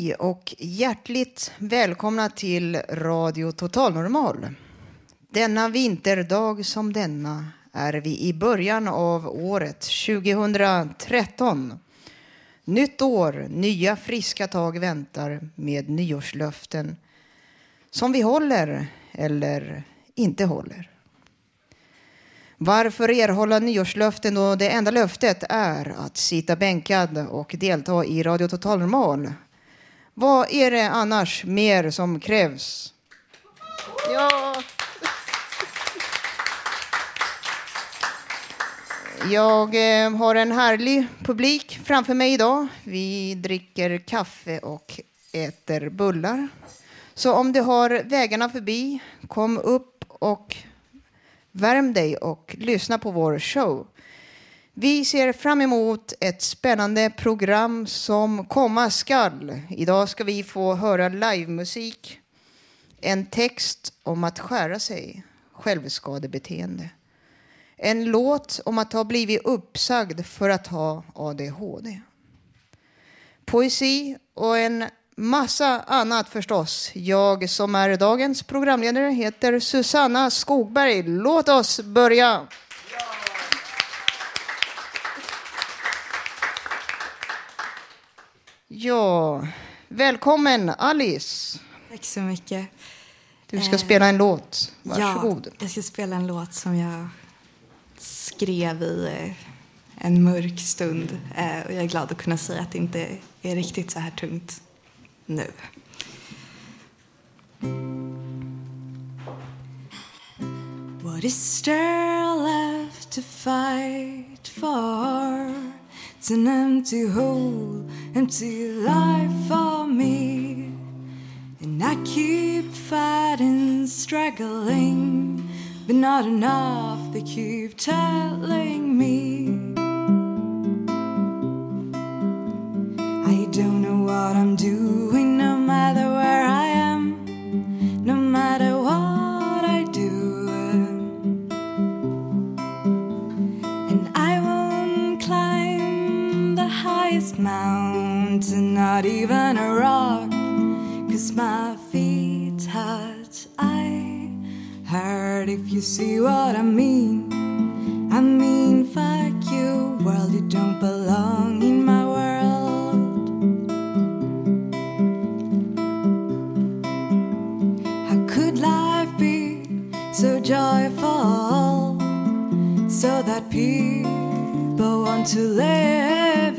Hej och hjärtligt välkomna till Radio Total Normal. Denna vinterdag som denna är vi i början av året 2013. Nytt år, nya friska tag väntar med nyårslöften som vi håller eller inte håller. Varför erhålla nyårslöften då det enda löftet är att sitta bänkad och delta i Radio Total Normal? Vad är det annars mer som krävs? Ja. Jag eh, har en härlig publik framför mig idag. Vi dricker kaffe och äter bullar. Så om du har vägarna förbi, kom upp och värm dig och lyssna på vår show. Vi ser fram emot ett spännande program som komma skall. Idag ska vi få höra livemusik, en text om att skära sig, självskadebeteende. En låt om att ha blivit uppsagd för att ha ADHD. Poesi och en massa annat förstås. Jag som är dagens programledare heter Susanna Skogberg. Låt oss börja. Ja, välkommen Alice. Tack så mycket. Du ska Eh, spela en låt. Varsågod. Ja, jag ska spela en låt som jag skrev i eh, en mörk stund. Eh, och jag är glad att kunna säga att det inte är riktigt så här tungt nu. What is there left to fight for? It's an empty hole, empty life for me. And I keep fighting, struggling, but not enough, they keep telling me. I don't know what I'm doing, no matter where I not even a rock, cause my feet touch. I heard if you see what I mean. I mean, fuck you, world, you don't belong in my world. How could life be so joyful? so that people want to live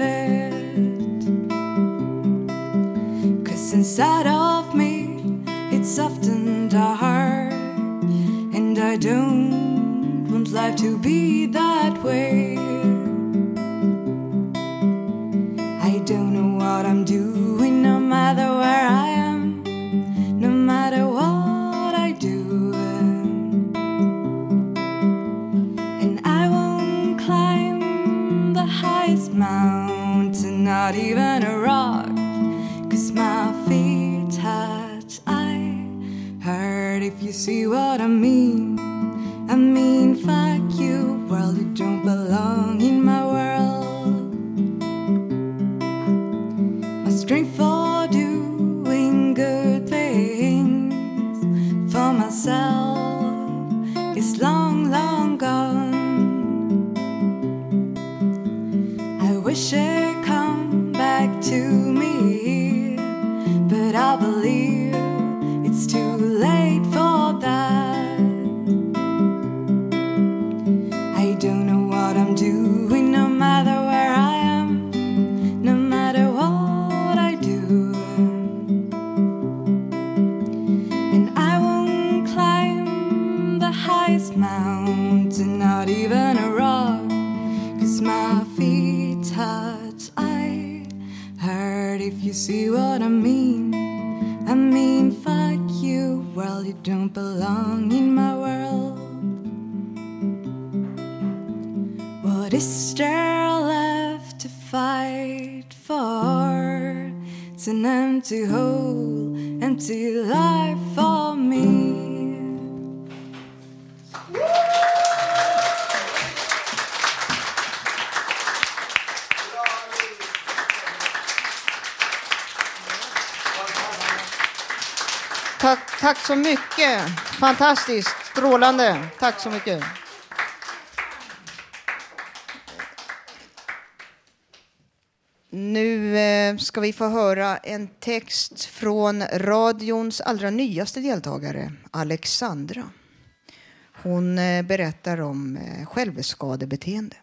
inside of me, it's often dark, and I don't want life to be that way. Så mycket. Fantastiskt. Strålande. Tack så mycket. Nu eh, ska vi få höra en text från radions allra nyaste deltagare, Alexandra. Hon eh, berättar om eh, självskadebeteende.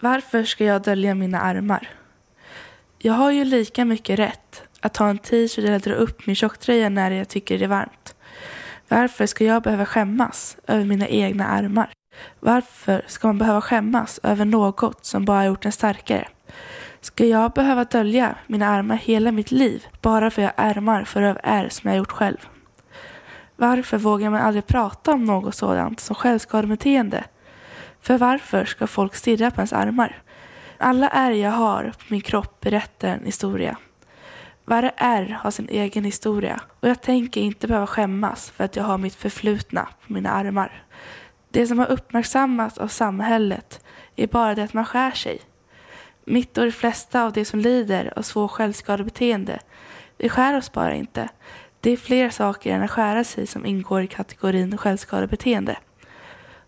Varför ska jag dölja mina armar? Jag har ju lika mycket rätt att ta en t-shirt eller dra upp min tjocktröja när jag tycker det är varmt. Varför ska jag behöva skämmas över mina egna armar? Varför ska man behöva skämmas över något som bara gjort en starkare? Ska jag behöva dölja mina armar hela mitt liv bara för att jag har ärmar för av ärr som jag gjort själv? Varför vågar man aldrig prata om något sådant som självskadebeteende? För varför ska folk stirra på ens armar? Alla ärr jag har på min kropp berättar en historia. Varje ärr har sin egen historia och jag tänker inte behöva skämmas för att jag har mitt förflutna på mina armar. Det som har uppmärksammats av samhället är bara det att man skär sig. Mitt och de flesta av de som lider av svår självskadebeteende, vi skär oss bara inte. Det är fler saker än att skära sig som ingår i kategorin självskadebeteende.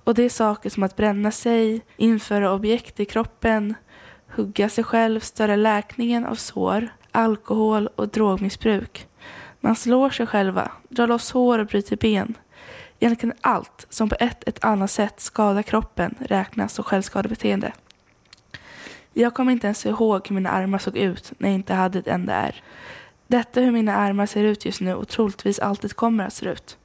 Och det är saker som att bränna sig, införa objekt i kroppen, hugga sig själv, störa läkningen av sår, alkohol och drogmissbruk. Man slår sig själva, drar loss hår och bryter ben. Egentligen allt som på ett eller annat sätt skadar kroppen räknas som självskadebeteende. Jag kommer inte ens ihåg hur mina armar såg ut när jag inte hade ett enda ärr. Detta hur mina armar ser ut just nu och troligtvis alltid kommer att se ut.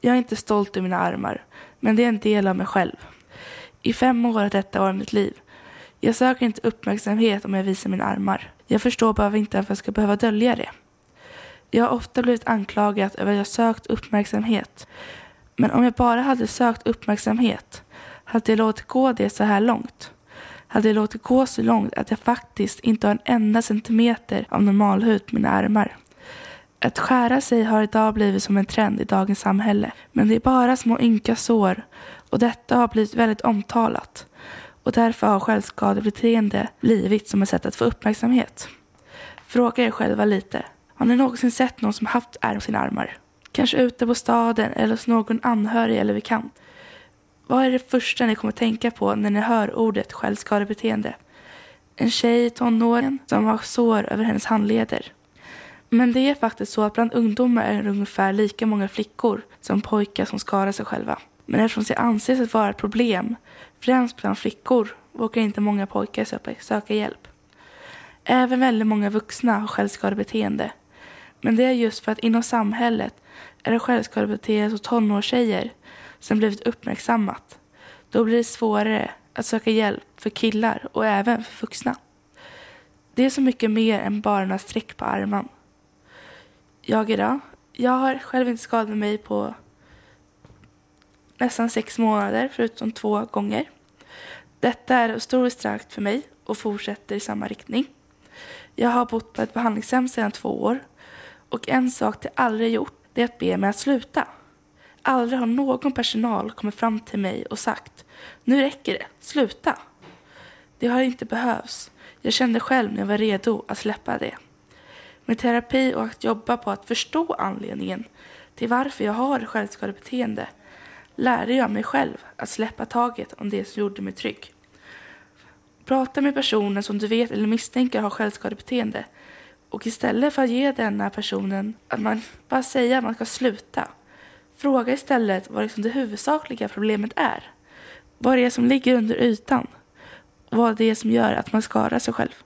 Jag är inte stolt över mina armar, men det är en del av mig själv. I fem år har detta varit mitt liv. Jag söker inte uppmärksamhet om jag visar mina armar. Jag förstår bara inte varför jag ska behöva dölja det. Jag har ofta blivit anklagad över att jag sökt uppmärksamhet. Men om jag bara hade sökt uppmärksamhet hade jag låtit gå det så här långt. Hade jag låtit gå så långt att jag faktiskt inte har en enda centimeter av normalhud på mina armar. Att skära sig har idag blivit som en trend i dagens samhälle. Men det är bara små ynka sår och detta har blivit väldigt omtalat. Och därför har självskadebeteende blivit som ett sätt att få uppmärksamhet. Fråga er själva lite. Har ni någonsin sett någon som haft ärr på sina armar? Kanske ute på staden eller hos någon anhörig eller bekant. Vad är det första ni kommer tänka på när ni hör ordet självskadebeteende? En tjej i tonåren som har sår över hennes handleder. Men det är faktiskt så att bland ungdomar är det ungefär lika många flickor som pojkar som skadar sig själva. Men eftersom det anses att vara ett problem, främst bland flickor, vågar inte många pojkar söka hjälp. Även väldigt många vuxna har självskadebeteende. Men det är just för att inom samhället är det självskadebeteende hos tonårstjejer som blivit uppmärksammat. Då blir det svårare att söka hjälp för killar och även för vuxna. Det är så mycket mer än bara några streck på armen. Jag idag, jag har själv inte skadat mig på nästan sex månader förutom två gånger. Detta är historiskt starkt för mig och fortsätter i samma riktning. Jag har bott på ett behandlingshem sedan två år och en sak de aldrig gjort det är att be mig att sluta. Aldrig har någon personal kommit fram till mig och sagt nu räcker det, sluta. Det har inte behövts. Jag kände själv när jag var redo att släppa det. Med terapi och att jobba på att förstå anledningen till varför jag har självskadebeteende lärde jag mig själv att släppa taget om det som gjorde mig trygg. Prata med personer som du vet eller misstänker har självskadebeteende och istället för att ge denna personen att man bara säger att man ska sluta fråga istället vad liksom det huvudsakliga problemet är. Vad det är som ligger under ytan. Vad det är som gör att man skadar sig själv.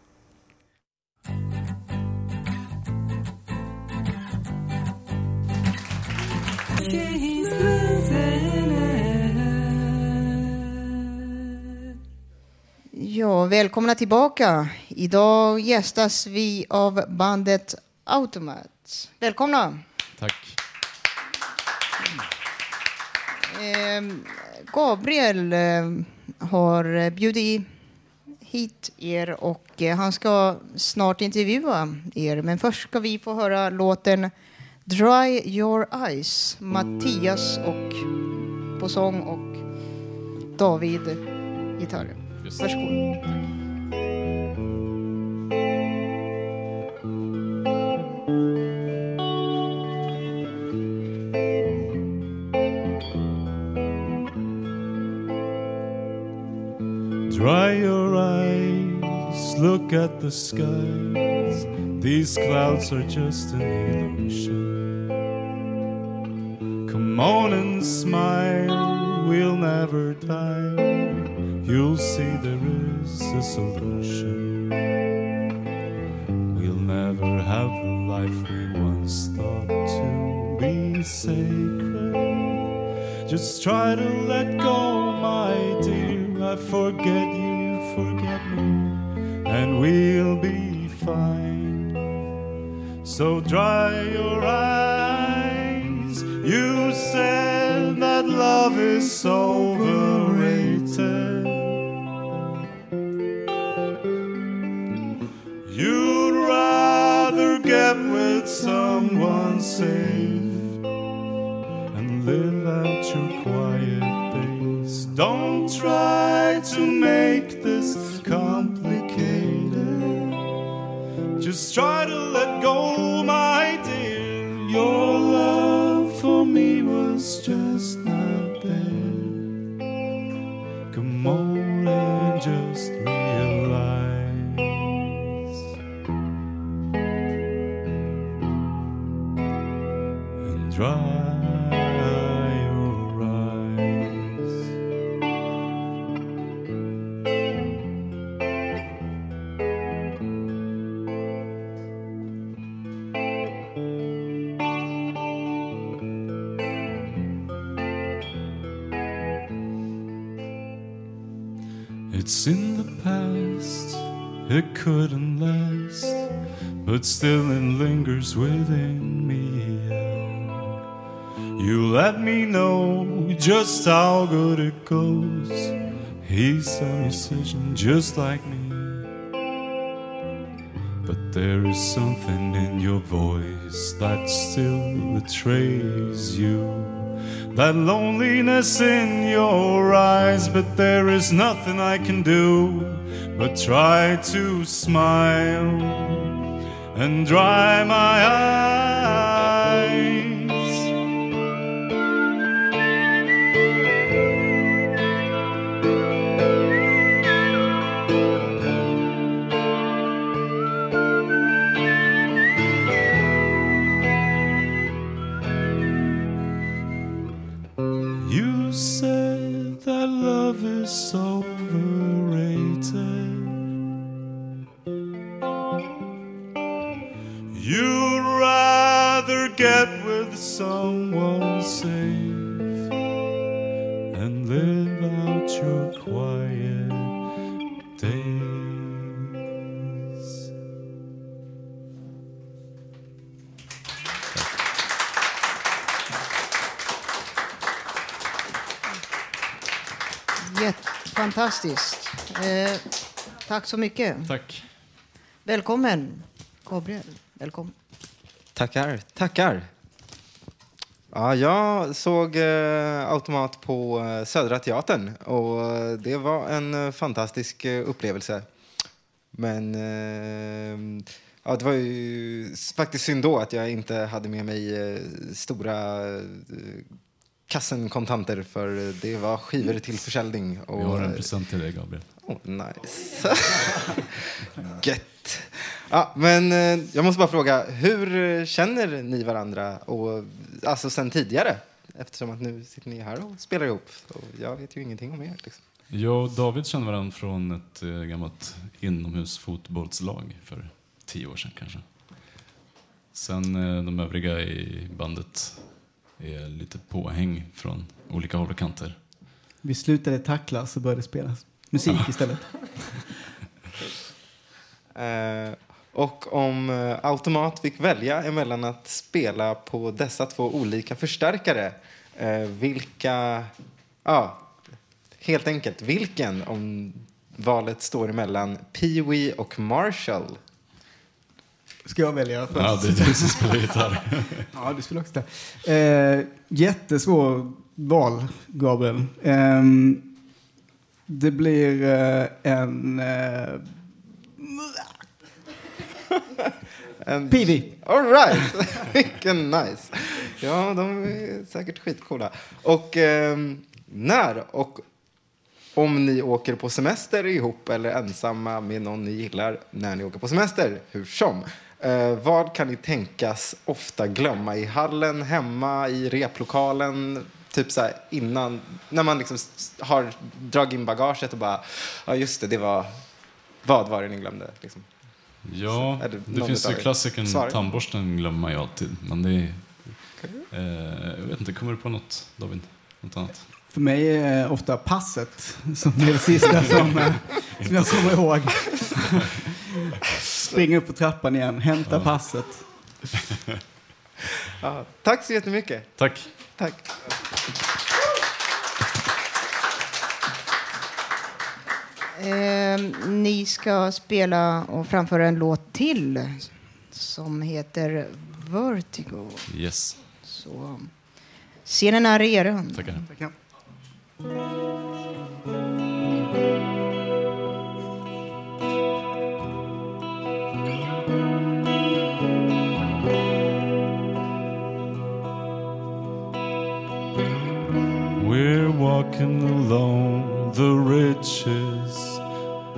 Ja, välkomna tillbaka. Idag gästas vi av bandet Automat. Välkomna! Tack. Eh, Gabriel eh, har bjudit hit er och eh, han ska snart intervjua er. Men först ska vi få höra låten Dry Your Eyes. Mattias och på sång och David gitarr. Just. Varsågod. Dry your eyes, look at the skies. These clouds are just an illusion. Come on and smile, we'll never die. You'll see there is a solution. We'll never have the life we once thought to be sacred. Just try to let go, my dear. I forget you, you forget me, and we'll be fine. So dry your eyes. You said that love is overrated. Safe and live out your quiet days. Don't try to make this complicated. Just try to let go, my dear. Your love for me was just still and lingers within me. You let me know just how good it goes. He's a musician just like me. But there is something in your voice that still betrays you. That loneliness in your eyes, but there is nothing I can do but try to smile and dry my eyes. Fantastiskt. Eh, tack så mycket. Tack. Välkommen, Gabriel. Välkommen. Tackar, tackar. Ja, jag såg eh, Automat på eh, Södra Teatern och eh, det var en fantastisk upplevelse. Men ja, det var ju faktiskt synd då att jag inte hade med mig stora kassen kontanter för det var skivor till försäljning. Och, Vi har en present till dig, Gabriel. Oh, nice. Gött. Ja, men eh, jag måste bara fråga, hur känner ni varandra? Och, alltså sen tidigare? Eftersom att nu sitter ni här och spelar ihop. Och jag vet ju ingenting om er. Liksom. Jag och David känner varandra från ett eh, gammalt inomhusfotbollslag för tio år sedan kanske. Sen eh, de övriga i bandet är lite påhäng från olika håll och kanter. Vi slutade tacklas och började spela musik istället. Eh, och om eh, Automat fick välja emellan att spela på dessa två olika förstärkare, eh, vilka... Ja, helt enkelt, vilken om valet står emellan Pee-Wee och Marshall? Ska jag välja först? Ja, det är du som spelar gitarr. ja, du spelar också. Eh, jättesvår val, Gabriel. Ehm, det blir eh, en... Eh, En... Peewee. All right! Vilken nice. Ja, de är säkert skitcoola. Och ehm, när och om ni åker på semester ihop eller ensamma med någon ni gillar när ni åker på semester, hur som. Eh, vad kan ni tänkas ofta glömma i hallen, hemma, i replokalen? Typ så här innan, när man liksom har dragit in bagaget och bara, ja just det, det var, vad var det ni glömde? Liksom. Ja, Är det det, finns ju er? klassikern Svar? tandborsten glömmer man ju alltid. Men det är... Eh, jag vet inte, kommer du på något David? Något annat? För mig är ofta passet som är det sista som, eh, som jag kommer ihåg. Springa upp på trappan igen, hämta Ja. passet. Ja, tack så jättemycket. Tack. Tack. Eh, ni ska spela och framföra en låt till som heter Vertigo. Yes. Så scenen är er. Tackar. Tackar. Along the ridges.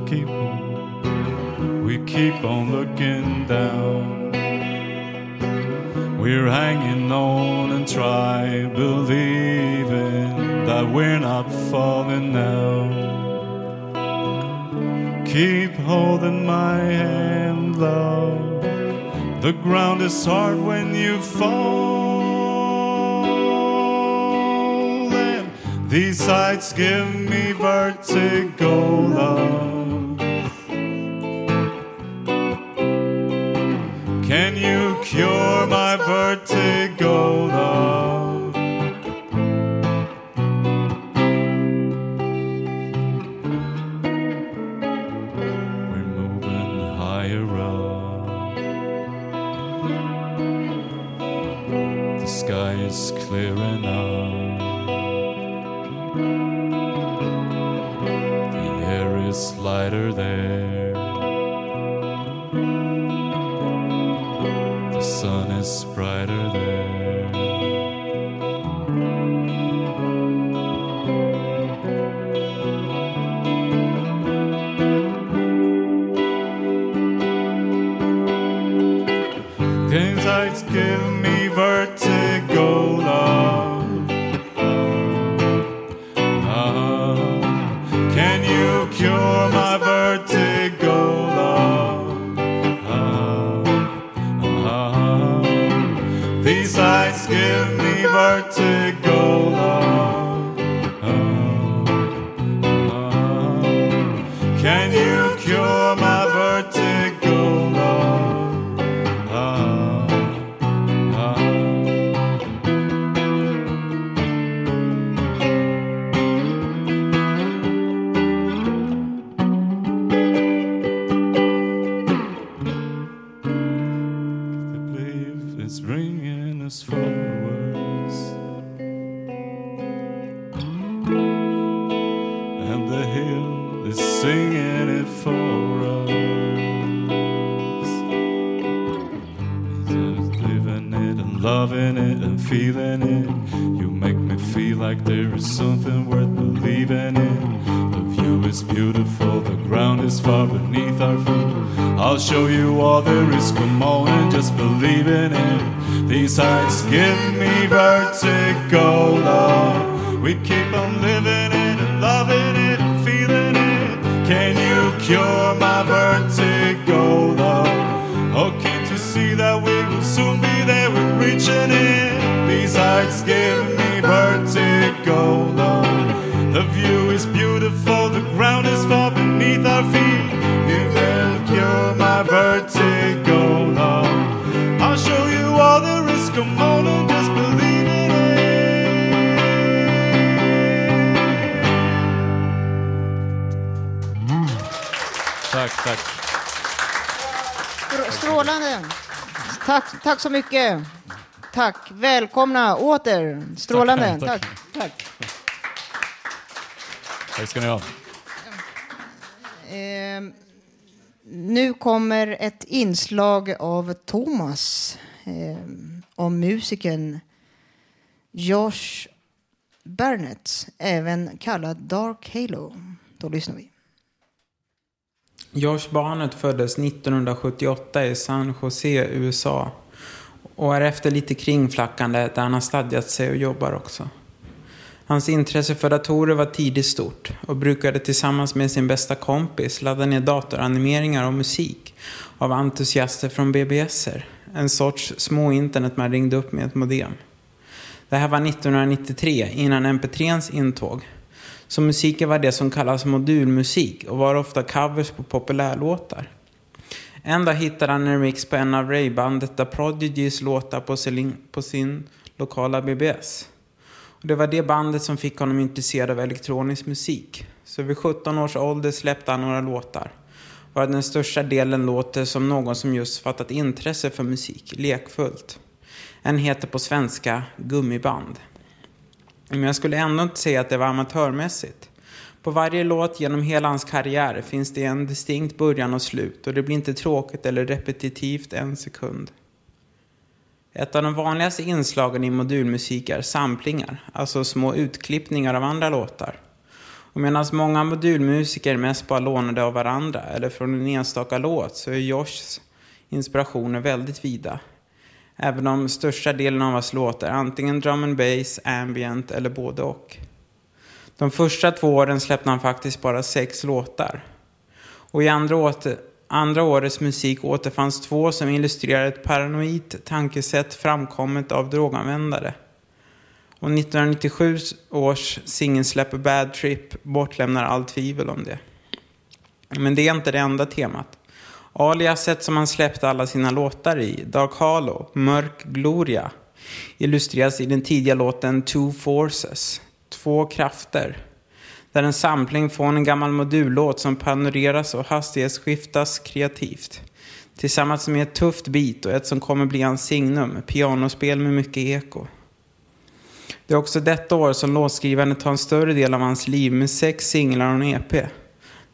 Keep on, we keep on looking down. We're hanging on and try believing that we're not falling now. Keep holding my hand, love. The ground is hard when you fall. These sights give me vertigo, love. Air is lighter there. Strålande. Tack, tack så mycket. Tack. Välkomna åter. Strålande. Tack, Tack. tack. Tack ska ni ha. Ehm, nu kommer ett inslag av Thomas ehm, om musikern Josh Barnett, även kallad Dark Halo. Då lyssnar vi. Josh Barnett föddes 1978 i San Jose, USA och är efter lite kringflackande där han har stadgat sig och jobbar också. Hans intresse för datorer var tidigt stort och brukade tillsammans med sin bästa kompis ladda ner datoranimeringar och musik av entusiaster från BBSer, en sorts små internet man ringde upp med ett modem. Det här var 1993, innan MP3ns intåg. Så musiken var det som kallas modulmusik och var ofta covers på populärlåtar. En dag hittade han en remix på en av Ray-bandet The Prodigys låtar på sin, på sin lokala BBS. Och det var det bandet som fick honom intresserad av elektronisk musik. Så vid 17 års ålder släppte han några låtar. Varav den största delen låter som någon som just fattat intresse för musik, lekfullt. En heter på svenska Gummiband. Men jag skulle ändå inte säga att det var amatörmässigt. På varje låt genom hela hans karriär finns det en distinkt början och slut och det blir inte tråkigt eller repetitivt en sekund. Ett av de vanligaste inslagen i modulmusik är samplingar, alltså små utklippningar av andra låtar. Och medan många modulmusiker mest bara lånade av varandra eller från en enstaka låt så är Joshs inspirationer väldigt vida. Även om största delen av hans låtar antingen drum and bass, ambient eller både och. De första två åren släppte han faktiskt bara sex låtar. Och i andra, åter, andra årets musik återfanns två som illustrerar ett paranoid tankesätt framkommet av droganvändare. Och 1997 års singelsläpp Bad Trip bortlämnar allt tvivel om det. Men det är inte det enda temat. Aliaset som han släppte alla sina låtar i, Dark Hollow, Mörk Gloria, illustreras i den tidiga låten Two Forces, Två krafter. Där en sampling från en gammal modullåt som panoreras och hastighetsskiftas kreativt. Tillsammans med ett tufft beat och ett som kommer bli hans signum, pianospel med mycket eko. Det är också detta år som låtskrivandet tar en större del av hans liv med sex singlar och en EP.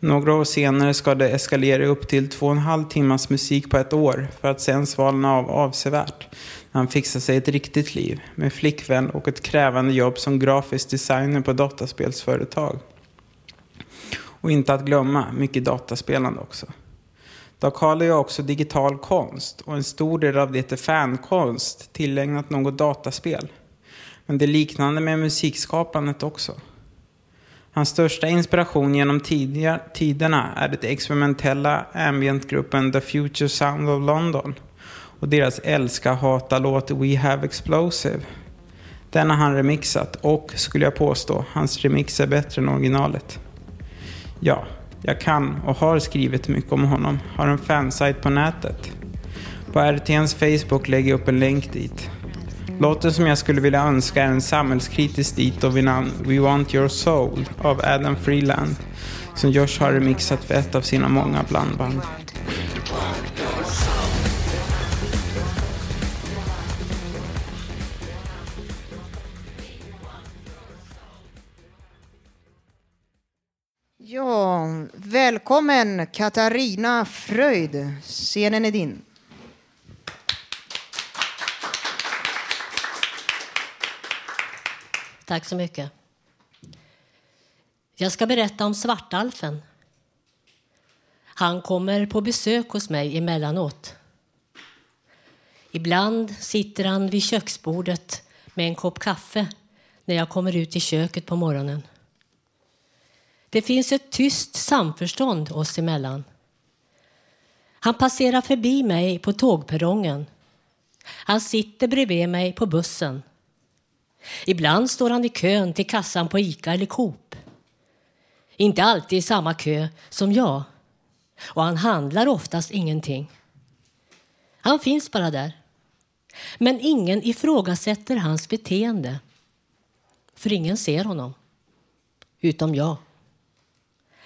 Några år senare ska det eskalera upp till två och en halv timmas musik på ett år för att sen svalna av avsevärt när han fixar sig ett riktigt liv med flickvän och ett krävande jobb som grafisk designer på dataspelsföretag. Och inte att glömma, mycket dataspelande också. Dakal är också digital konst och en stor del av det är fankonst tillägnat något dataspel. Men det är liknande med musikskapandet också. Hans största inspiration genom tidiga, tiderna är det experimentella ambientgruppen The Future Sound of London och deras älska hata låt We Have Explosive. Den har han remixat och, skulle jag påstå, hans remix är bättre än originalet. Ja, jag kan och har skrivit mycket om honom, har en fansite på nätet. På RTNs Facebook lägger jag upp en länk dit. Låten som jag skulle vilja önska är en samhällskritisk dito vid namn We Want Your Soul av Adam Freeland som Josh har remixat för ett av sina många blandband. Ja, välkommen Katarina Fröjd. Scenen är din. Tack så mycket. Jag ska berätta om Svartalfen. Han kommer på besök hos mig emellanåt. Ibland sitter han vid köksbordet med en kopp kaffe när jag kommer ut i köket på morgonen. Det finns ett tyst samförstånd oss emellan. Han passerar förbi mig på tågperrongen. Han sitter bredvid mig på bussen. Ibland står han i kön till kassan på Ica eller Coop. Inte alltid i samma kö som jag. Och han handlar oftast ingenting. Han finns bara där. Men ingen ifrågasätter hans beteende. För ingen ser honom. Utom jag.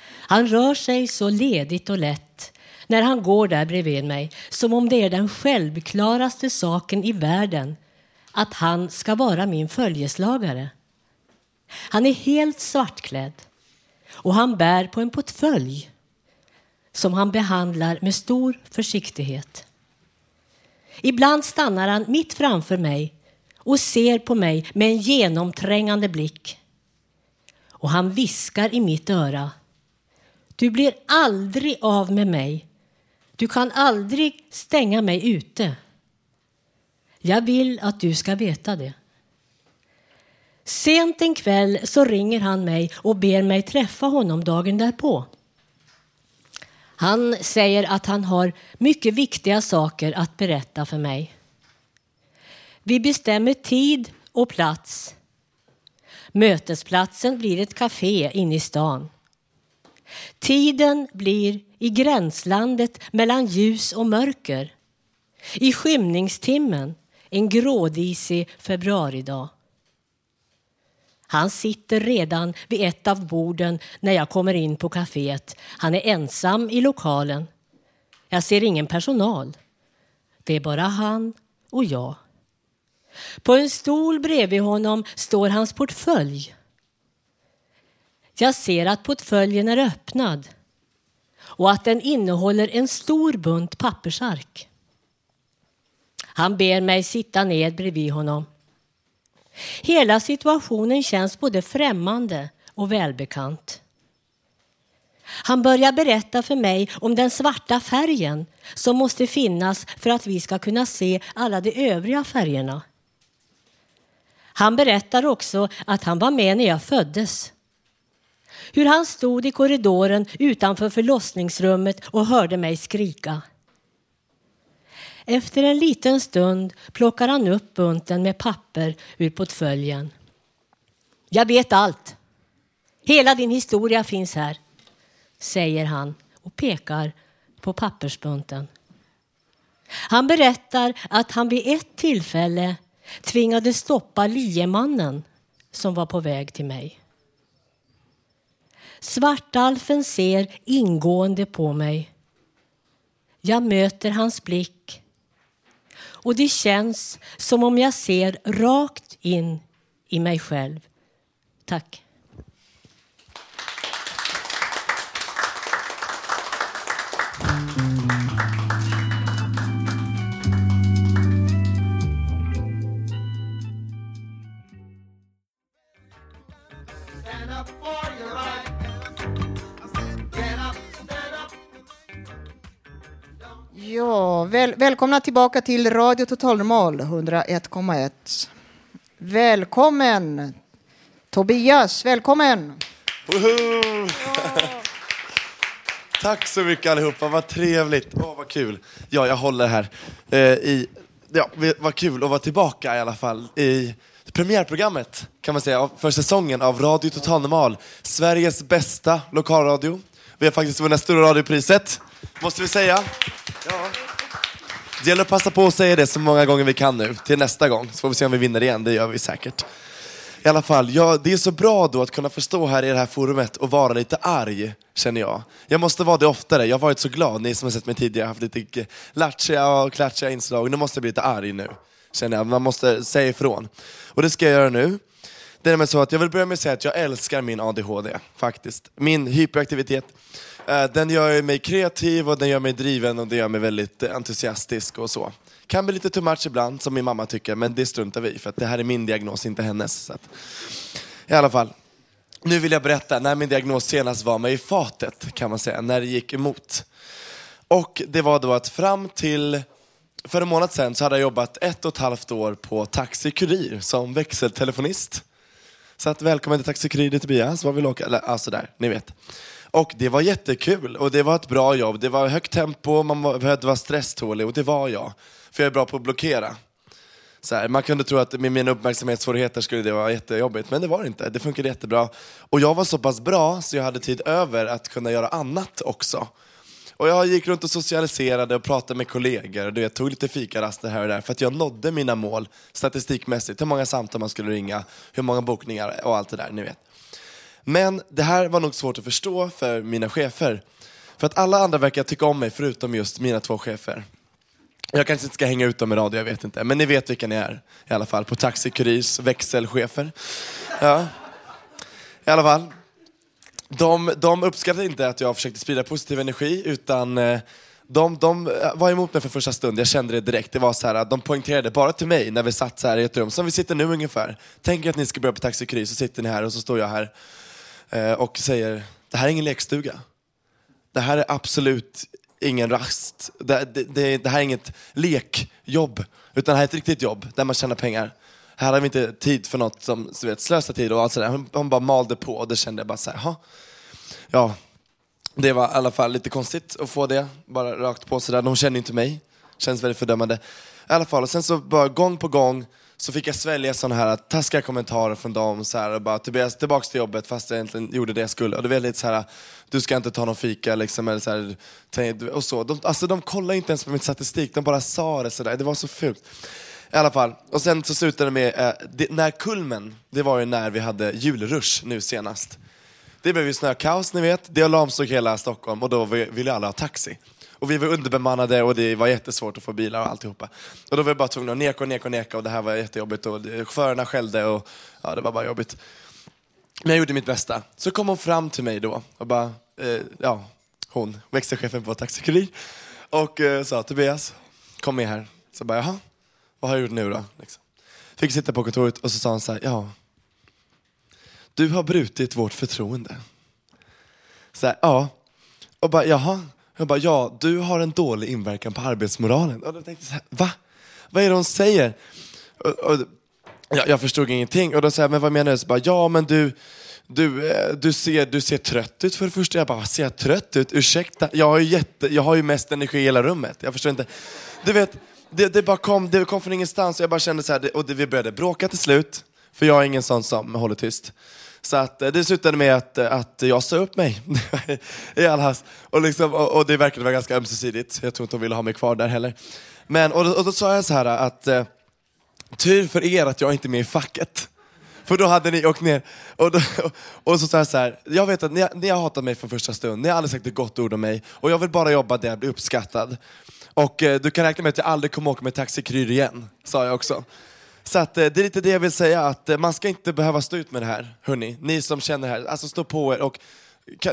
Han rör sig så ledigt och lätt när han går där bredvid mig som om det är den självklaraste saken i världen att han ska vara min följeslagare. Han är helt svartklädd och han bär på en portfölj som han behandlar med stor försiktighet. Ibland stannar han mitt framför mig och ser på mig med en genomträngande blick. Och han viskar i mitt öra. Du blir aldrig av med mig. Du kan aldrig stänga mig ute. Jag vill att du ska veta det. Sent en kväll så ringer han mig och ber mig träffa honom dagen därpå. Han säger att han har mycket viktiga saker att berätta för mig. Vi bestämmer tid och plats. Mötesplatsen blir ett café inne i stan. Tiden blir i gränslandet mellan ljus och mörker. I skymningstimmen en grådisig februaridag. Han sitter redan vid ett av borden när jag kommer in på kaféet. Han är ensam i lokalen. Jag ser ingen personal. Det är bara han och jag. På en stol bredvid honom står hans portfölj. Jag ser att portföljen är öppnad och att den innehåller en stor bunt pappersark. Han ber mig sitta ned bredvid honom. Hela situationen känns både främmande och välbekant. Han börjar berätta för mig om den svarta färgen som måste finnas för att vi ska kunna se alla de övriga färgerna. Han berättar också att han var med när jag föddes. Hur han stod i korridoren utanför förlossningsrummet och hörde mig skrika. Efter en liten stund plockar han upp bunten med papper ur portföljen. Jag vet allt. Hela din historia finns här, säger han och pekar på pappersbunten. Han berättar att han vid ett tillfälle tvingade stoppa liemannen som var på väg till mig. Svartalfen ser ingående på mig. Jag möter hans blick och det känns som om jag ser rakt in i mig själv. Tack. Ja, väl, välkomna tillbaka till Radio Total Normal 101,1. Välkommen Tobias, välkommen! Woho! Tack så mycket allihopa, vad trevligt. Åh, vad kul. Ja, jag håller här. Eh, i, ja, vad kul att vara tillbaka i alla fall i premiärprogrammet kan man säga för säsongen av Radio Total Normal. Sveriges bästa lokalradio. Vi har faktiskt vunnit Stora radiopriset, måste vi säga. Det gäller att passa på att säga det så många gånger vi kan nu, till nästa gång. Så får vi se om vi vinner igen, det gör vi säkert. I alla fall, ja, det är så bra då att kunna få stå här i det här forumet och vara lite arg, känner jag. Jag måste vara det oftare, jag har varit så glad, ni som har sett mig tidigare, har haft lite lattjiga och klatschiga inslag. Nu måste jag bli lite arg nu, känner jag. Man måste säga ifrån. Och det ska jag göra nu. Det är så att jag vill börja med att säga att jag älskar min ADHD, faktiskt. Min hyperaktivitet. Eh, den gör mig kreativ och den gör mig driven och den gör mig väldigt entusiastisk och så. Kan bli lite too much ibland, som min mamma tycker, men det struntar vi i för att det här är min diagnos, inte hennes. Så att... I alla fall, nu vill jag berätta när min diagnos senast var mig i fatet, kan man säga, när det gick emot. Och det var då att fram till för en månad sedan så hade jag jobbat ett och ett halvt år på Taxi Kurir som växeltelefonist. Så att välkommen till Taxi Kurir Tobias, vad vill du åka? Eller, alltså där, ni vet. Och det var jättekul och det var ett bra jobb. Det var högt tempo, man behövde vara stresstålig och det var jag. För jag är bra på att blockera. Så här, man kunde tro att med mina uppmärksamhetssvårigheter skulle det vara jättejobbigt, men det var det inte. Det funkade jättebra. Och jag var så pass bra så jag hade tid över att kunna göra annat också. Och jag gick runt och socialiserade och pratade med kollegor. Du vet, tog lite fikaraster här och där för att jag nådde mina mål statistikmässigt. Hur många samtal man skulle ringa, hur många bokningar och allt det där, ni vet. Men det här var nog svårt att förstå för mina chefer. För att alla andra verkar tycka om mig förutom just mina två chefer. Jag kanske inte ska hänga ut dem i radio, jag vet inte. Men ni vet vilka ni är i alla fall. På Taxi Kurirs växelchefer. Ja. I alla fall. De, de uppskattade inte att jag försökte sprida positiv energi utan eh, de, de eh, var emot mig för första stund, jag kände det direkt. Det var så här, att de poängterade bara till mig när vi satt så här i ett rum, som vi sitter nu ungefär. Tänk er att ni ska börja på Taxi Kurir, så sitter ni här och så står jag här Eh, och säger, det här är ingen lekstuga. Det här är absolut ingen rast. Det, det, det, det här är inget lekjobb, utan det här är ett riktigt jobb där man tjänar pengar. Här har vi inte tid för något som så vet, slösar tid och allt sådär. Hon, hon bara malde på och det kände jag bara så här, "Jaha." ja, det var i alla fall lite konstigt att få det, bara rakt på sådär. De känner inte mig, känns väldigt fördömande. I alla fall, och sen så bara gång på gång så fick jag svälja sådana här taskiga kommentarer från dem, så här, och bara Tobias, tillbaks till jobbet fast jag egentligen gjorde det jag skulle. Och det var lite så här, du ska inte ta någon fika liksom, eller så här, och så. De, alltså de kollade inte ens på min statistik, de bara sa det sådär, det var så fult. I alla fall, och sen så slutade det med, eh, det, när kulmen, det var ju när vi hade julrush nu senast. Det blev ju snökaos, ni vet. Det lamslog hela Stockholm och då ville alla ha taxi. Och vi var underbemannade och det var jättesvårt att få bilar och alltihopa. Och då var vi bara tvungna att neka och neka och neka och det här var jättejobbigt och chaufförerna skällde och ja, det var bara jobbigt. Men jag gjorde mitt bästa. Så kom hon fram till mig då och bara, eh, ja, hon, växelchefen på Taxi Kurir och eh, sa Tobias, kom med här. Så bara, jaha, vad har jag gjort nu då? Liksom. Fick sitta på kontoret och så sa hon så här, ja, du har brutit vårt förtroende. Så här, ja. Och bara, jaha. Jag bara, ja, du har en dålig inverkan på arbetsmoralen. Och då tänkte jag så här, va? Vad är det hon säger? Och, och, jag, jag förstod ingenting. Och då säger jag, men vad menar du? Så bara, ja, men du, du, eh, du, ser, du ser trött ut för det första. Jag bara, ser jag trött ut? Ursäkta? Jag har ju, jätte, jag har ju mest energi i hela rummet. Jag förstår inte. Du vet, det, det bara kom, det kom från ingenstans och jag bara kände så här, det, och det, vi började bråka till slut. För jag är ingen sån som håller tyst. Så att, eh, det slutade med att, eh, att jag sa upp mig i all hast. Och, liksom, och, och det verkade vara ganska ömsesidigt. Jag tror inte hon ville ha mig kvar där heller. Men, och, då- och då sa jag så här eh, att tur för er att jag inte är med i facket. För då hade ni åkt ner. Och, då, och så sa jag så här, jag vet att ni, har- ni har hatat mig från första stund, ni har aldrig sagt ett gott ord om mig. Och jag vill bara jobba där jag blir uppskattad. Och eh, du kan räkna med att jag aldrig kommer åka med Taxi Kryr igen, sa jag också. Så att, eh, det är lite det jag vill säga, att eh, man ska inte behöva stå ut med det här, hörni. Ni som känner det här, alltså stå på er och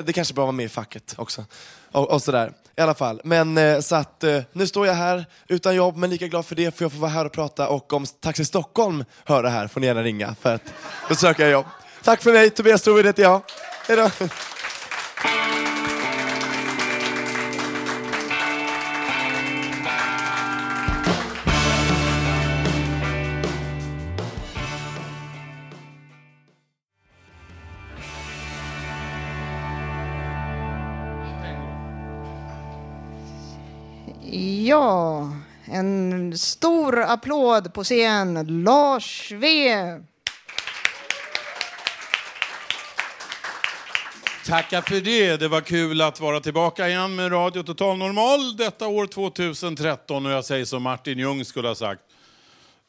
det kanske bara vara med i facket också. Och, och sådär, i alla fall. Men eh, så att nu står jag här utan jobb, men lika glad för det, för jag får vara här och prata. Och om Taxi Stockholm hör det här får ni gärna ringa, för att då söker jag jobb. Tack för mig, Tobias Trovid heter jag. Hej Ja, en stor applåd på scen. Lars V. Tackar för det. Det var kul att vara tillbaka igen med Radio Total Normal detta år 2013. Och jag säger som Martin Ljung skulle ha sagt.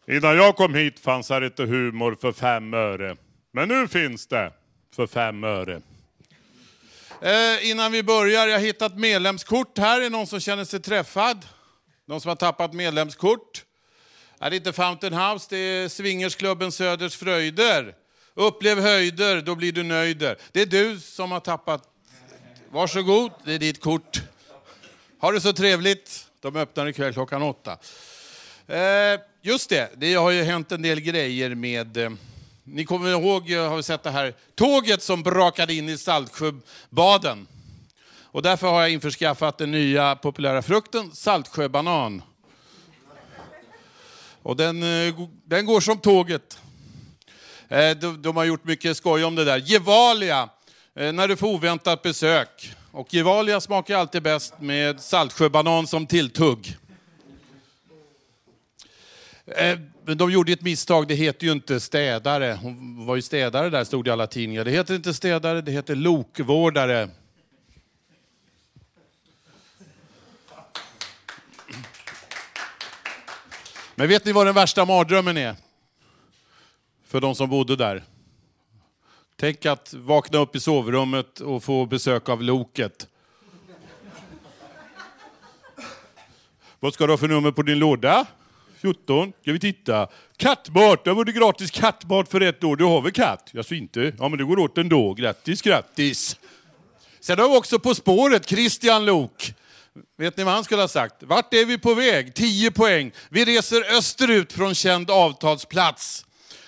Innan jag kom hit fanns här inte humor för fem öre. Men nu finns det för fem öre. Eh, innan vi börjar, jag har hittat medlemskort här. Är det någon som känner sig träffad? De som har tappat medlemskort? Är det inte Fountain House, det är Swingersklubben Söders Fröjder. Upplev höjder, då blir du nöjder. Det är du som har tappat. Varsågod, det är ditt kort. Ha det så trevligt. De öppnar ikväll klockan åtta. Eh, just det, det har ju hänt en del grejer med... Eh, ni kommer ihåg, eh, har vi sett det här tåget som brakade in i Saltsjöbaden. Och därför har jag införskaffat den nya populära frukten Saltsjöbanan. Och den, eh, den går som tåget. Eh, de, de har gjort mycket skoj om det där. Gevalia, eh, när du får oväntat besök. Och Gevalia smakar alltid bäst med Saltsjöbanan som tilltugg. Men de gjorde ett misstag, det heter ju inte städare. Hon var ju städare där, stod det i alla tidningar. Det heter inte städare, det heter lokvårdare. Men vet ni vad den värsta mardrömmen är? För de som bodde där. Tänk att vakna upp i sovrummet och få besök av Loket. Vad ska du ha för nummer på din låda? 14. Ska vi titta? Kattmat! Det var det gratis kattmat för ett år. Du har väl katt? Jag inte? Ja, men det går åt ändå. Grattis, grattis! Sen har vi också På spåret, Christian Lok. Vet ni vad han skulle ha sagt? Vart är vi på väg? 10 poäng. Vi reser österut från känd avtalsplats.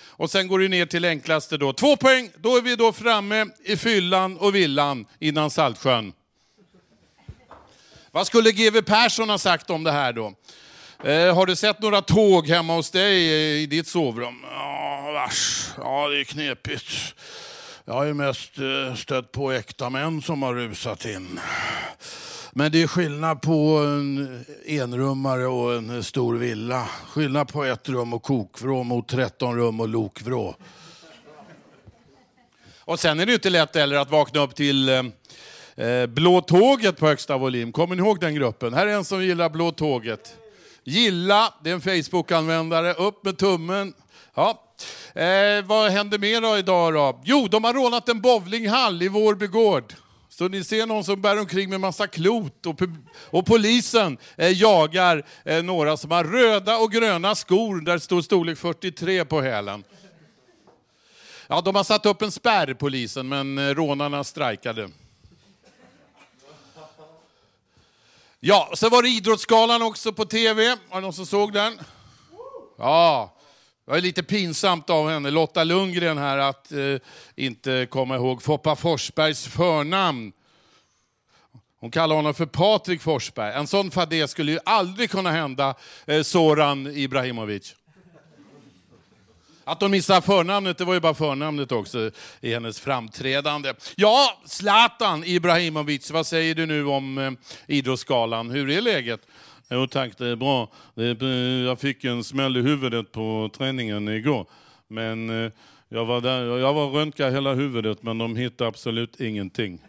Och sen går det ner till enklaste då. Två poäng, då är vi då framme i fyllan och villan innan Saltsjön. Vad skulle GW Persson ha sagt om det här då? Eh, har du sett några tåg hemma hos dig i ditt sovrum? Ja, vars. Ja, det är knepigt. Jag har ju mest eh, stött på äkta män som har rusat in. Men det är skillnad på en enrummare och en stor villa. Skillnad på ett rum och kokvrå mot 13 rum och lokvrå. Och sen är det inte lätt heller att vakna upp till eh, eh, Blå tåget på högsta volym. Kommer ni ihåg den gruppen? Här är en som gillar Blå tåget. Gilla, det är en Facebook-användare. Upp med tummen. Ja. Eh, vad händer mer då idag då? Jo, de har rånat en bowlinghall i Vårby gård. Så ni ser någon som bär omkring med massa klot och, och polisen eh, jagar eh, några som har röda och gröna skor där det står storlek 43 på hälen. Ja, de har satt upp en spärr, polisen, men eh, rånarna strejkade. Ja, så var det Idrottsgalan också på TV. Var det någon som såg den? Ja, det var lite pinsamt av henne, Lotta Lundgren här, att eh, inte komma ihåg Foppa Forsbergs förnamn. Hon kallar honom för Patrik Forsberg. En sån fadäs skulle ju aldrig kunna hända eh, Soran Ibrahimovic. Att de missade förnamnet, det var ju bara förnamnet också i hennes framträdande. Ja, Zlatan Ibrahimovic, vad säger du nu om eh, Idrottsgalan? Hur är läget? Jo tack, det är bra. Jag fick en smäll i huvudet på träningen igår. Men eh, jag var där, jag var röntgade hela huvudet men de hittade absolut ingenting.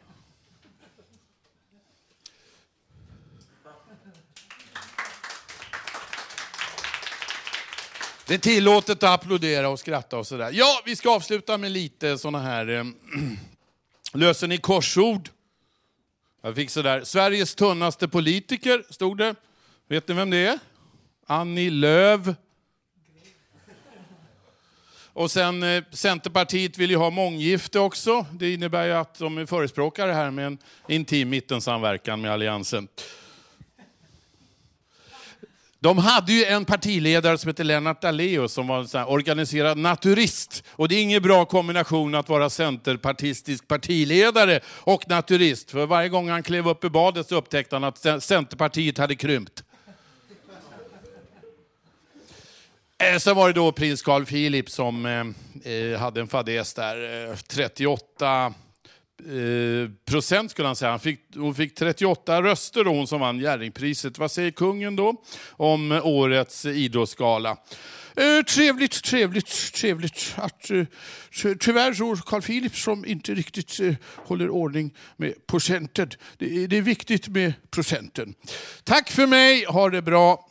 Det är tillåtet att applådera och skratta och sådär. Ja, vi ska avsluta med lite sådana här... Eh, löser ni korsord? Jag fick sådär, Sveriges tunnaste politiker, stod det. Vet ni vem det är? Annie Lööf. Och sen eh, Centerpartiet vill ju ha månggifte också. Det innebär ju att de är förespråkare här med en intim mittensamverkan med Alliansen. De hade ju en partiledare som hette Lennart Daléus som var en sån organiserad naturist. Och det är ingen bra kombination att vara centerpartistisk partiledare och naturist. För varje gång han klev upp i badet så upptäckte han att Centerpartiet hade krympt. Eh, sen var det då prins Carl Philip som eh, eh hade en fadäs där. Eh, 38 eh, procent skulle han säga. Han fick, hon fick 38 röster då, hon som vann Jerringpriset. Vad säger kungen då om årets idrottsgala? Eh, trevligt, trevligt, trevligt. Att, eh, tyvärr så Carl Philip som inte riktigt eh, håller ordning med procenten. Det, det är viktigt med procenten. Tack för mig, ha det bra.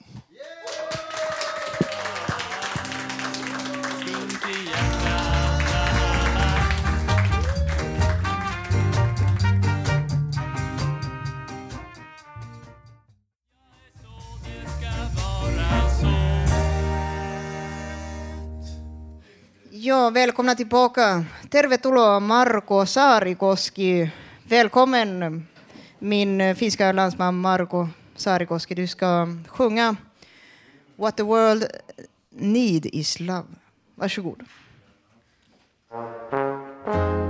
Joo, välkomna tillbaka. Tervetuloa Marko Saarikoski. Välkommen min finska landsman Marko Saarikoski. Du ska sjunga What the world need is love. Varsågod. Mm.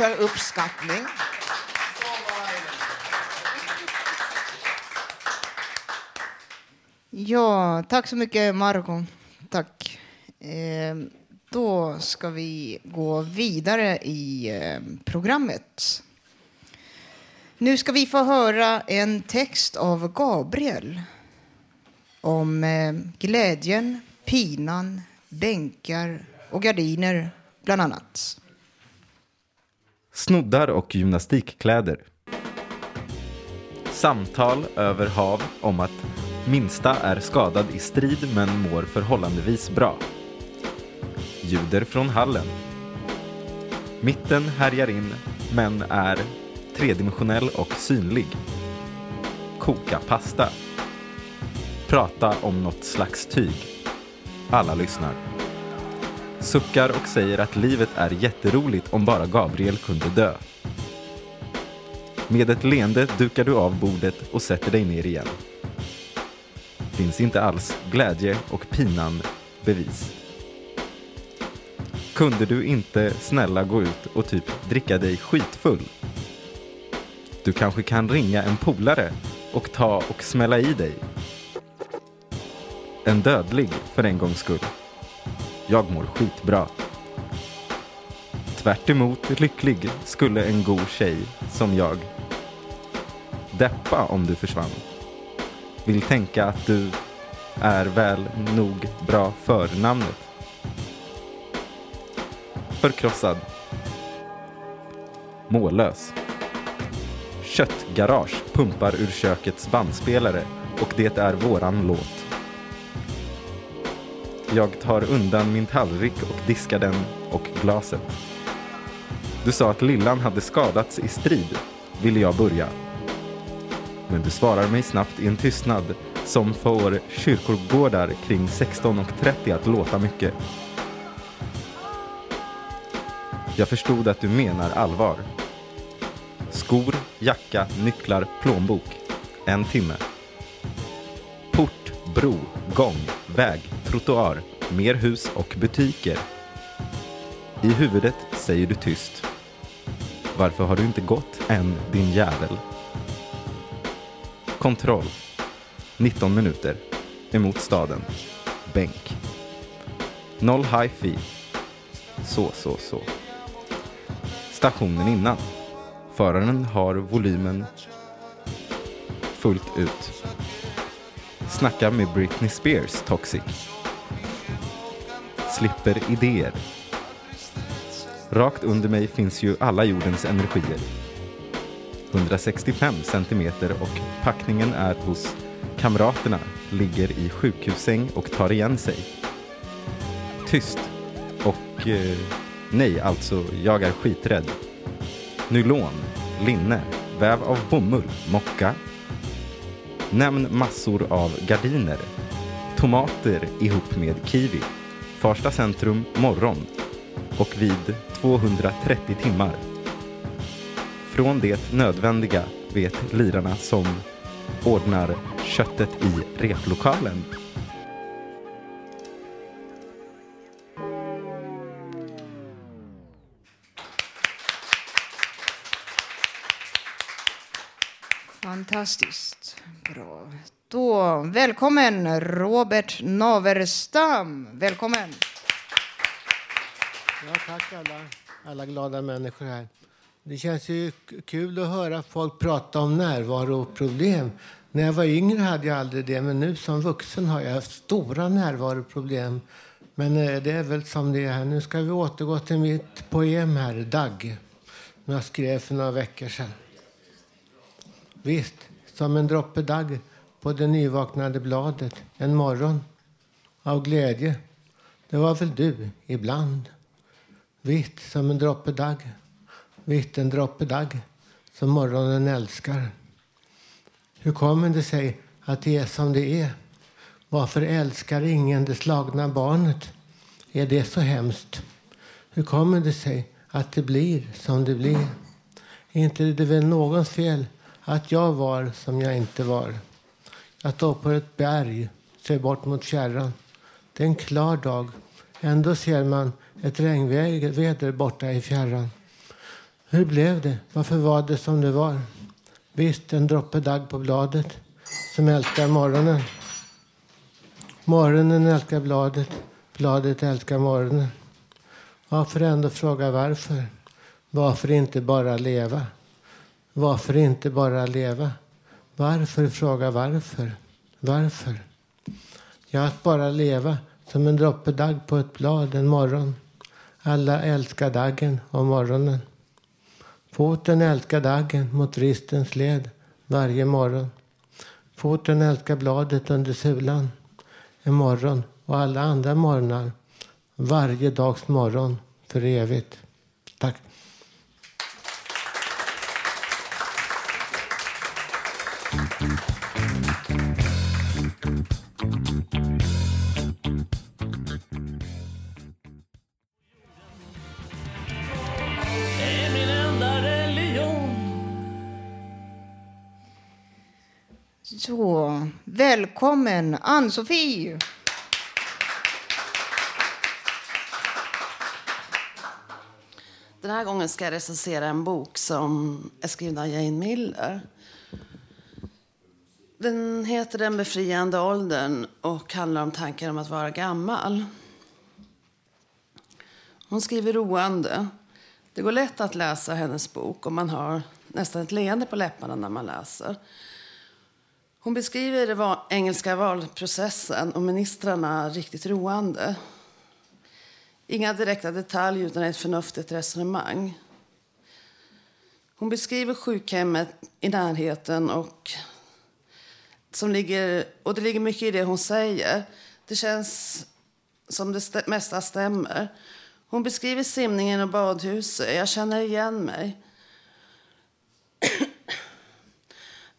För uppskattning. Ja, tack så mycket Marco. Tack. Eh, då ska vi gå vidare i eh, programmet. Nu ska vi få höra en text av Gabriel om eh, glädjen, pinan, bänkar och gardiner, bland annat. Snoddar och gymnastikkläder. Samtal över hav om att minsta är skadad i strid men mår förhållandevis bra. Ljuder från hallen. Mitten härjar in men är tredimensionell och synlig. Koka pasta. Prata om något slags tyg. Alla lyssnar. Suckar och säger att livet är jätteroligt om bara Gabriel kunde dö. Med ett leende dukar du av bordet och sätter dig ner igen. Finns inte alls glädje och pinan bevis. Kunde du inte snälla gå ut och typ dricka dig skitfull? Du kanske kan ringa en polare och ta och smälla i dig. En dödlig för en gångs skull. Jag mår skitbra. Tvärt emot lycklig skulle en god tjej som jag deppa om du försvann. Vill tänka att du är väl nog bra för namnet. Förkrossad. Mållös. Köttgarage pumpar ur kökets bandspelare och det är våran låt. Jag tar undan min tallrik och diskar den och glaset. Du sa att lillan hade skadats i strid, ville jag börja. Men du svarar mig snabbt i en tystnad som får kyrkogårdar kring 16.30 att låta mycket. Jag förstod att du menar allvar. Skor, jacka, nycklar, plånbok. En timme. Port, bro, gång, väg, trottoar, mer hus och butiker. I huvudet säger du tyst. Varför har du inte gått än, din jävel? Kontroll. 19 minuter. Emot staden. Bänk. Noll hifi. Så, så, så. Stationen innan. Föraren har volymen fullt ut. Snacka med Britney Spears, Toxic. Slipper idéer. Rakt under mig finns ju alla jordens energier. 165 centimeter och packningen är hos kamraterna, ligger i sjukhussäng och tar igen sig. Tyst. Och eh, nej, alltså, jag är skiträdd. Nylon, linne, väv av bomull, mocka. Nämn massor av gardiner. Tomater ihop med kiwi. Farsta centrum, morgon. Och vid 230 timmar. Från det nödvändiga vet lirarna som ordnar köttet i replokalen. Fantastiskt bra. Då, välkommen Robert Naverstam. Välkommen. Ja, tack alla, alla glada människor här. Det känns ju kul att höra folk prata om närvaroproblem. När jag var yngre hade jag aldrig det, men nu som vuxen har jag stora närvaroproblem. Men eh, det är väl som det är här. Nu ska vi återgå till mitt poem här, Dagg, som jag skrev för några veckor sedan. Visst, som en droppe dagg på det nyvaknade bladet en morgon av glädje. Det var väl du ibland. Vitt som en droppe dagg, vitt en droppe dagg som morgonen älskar. Hur kommer det sig att det är som det är? Varför älskar ingen det slagna barnet? Är det så hemskt? Hur kommer det sig att det blir som det blir? Är inte det väl någons fel att jag var som jag inte var? Jag står på ett berg, ser bort mot fjärran. Det är en klar dag. Ändå ser man ett regnväder borta i fjärran. Hur blev det? Varför var det som det var? Visst, en droppe dagg på bladet som älskar morgonen. Morgonen älskar bladet, bladet älskar morgonen. Varför ändå fråga varför? Varför inte bara leva? Varför inte bara leva? Varför fråga varför? Varför? Ja, att bara leva som en droppe dagg på ett blad en morgon. Alla älskar daggen och morgonen. Foten älskar daggen mot ristens led varje morgon. Foten älskar bladet under sulan en morgon och alla andra morgnar. Varje dags morgon för evigt. Tack. Så, välkommen Ann-Sofie. Den här gången ska jag recensera en bok som är skriven av Jane Miller. Den heter Den befriande åldern och handlar om tankar om att vara gammal. Hon skriver roande. Det går lätt att läsa hennes bok och man har nästan ett leende på läpparna när man läser. Hon beskriver den engelska valprocessen och ministrarna riktigt roande. Inga direkta detaljer utan ett förnuftigt resonemang. Hon beskriver sjukhemmet i närheten och, som ligger, och det ligger mycket i det hon säger. Det känns som det mesta stämmer. Hon beskriver simningen och badhuset. Jag känner igen mig.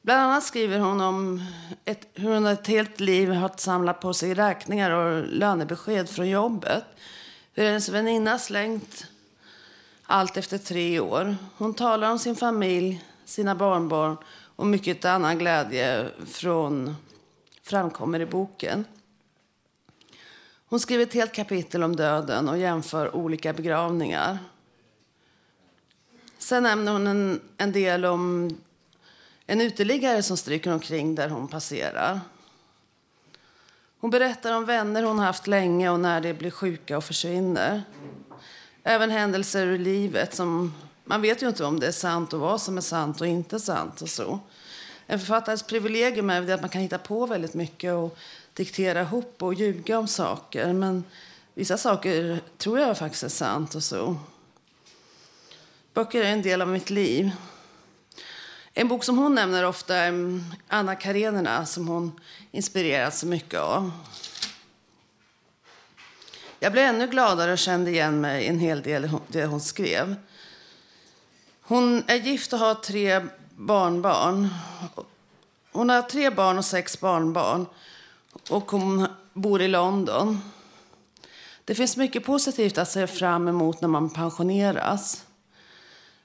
Bland annat skriver hon om ett, hur hon ett helt liv har samlat på sig räkningar och lönebesked från jobbet. Hur hennes väninna slängt allt efter tre år. Hon talar om sin familj, sina barnbarn och mycket annan glädje från, framkommer i boken. Hon skriver ett helt kapitel om döden och jämför olika begravningar. Sen nämner hon en, en del om en uteliggare som stryker omkring där hon passerar. Hon berättar om vänner hon haft länge och när de blir sjuka och försvinner. Även händelser ur livet som man vet ju inte om det är sant och vad som är sant och inte sant och så. En författares privilegium är att man kan hitta på väldigt mycket och diktera ihop och ljuga om saker. Men vissa saker tror jag faktiskt är sant och så. Böcker är en del av mitt liv. En bok som hon nämner ofta är Anna Karenina som hon inspirerats så mycket av. Jag blev ännu gladare och kände igen mig i en hel del i det hon skrev. Hon är gift och har tre barnbarn. Hon har tre barn och sex barnbarn och hon bor i London. Det finns mycket positivt att se fram emot när man pensioneras.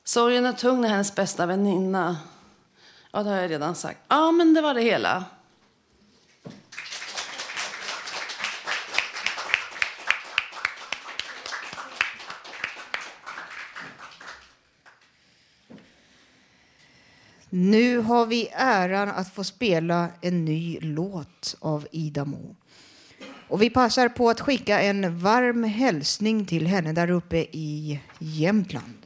Sorgen är tung när hennes bästa väninna... Ja, det har jag redan sagt. Ja, men det var det hela. Nu har vi äran att få spela en ny låt av Ida Mo. Och vi passar på att skicka en varm hälsning till henne där uppe i Jämtland.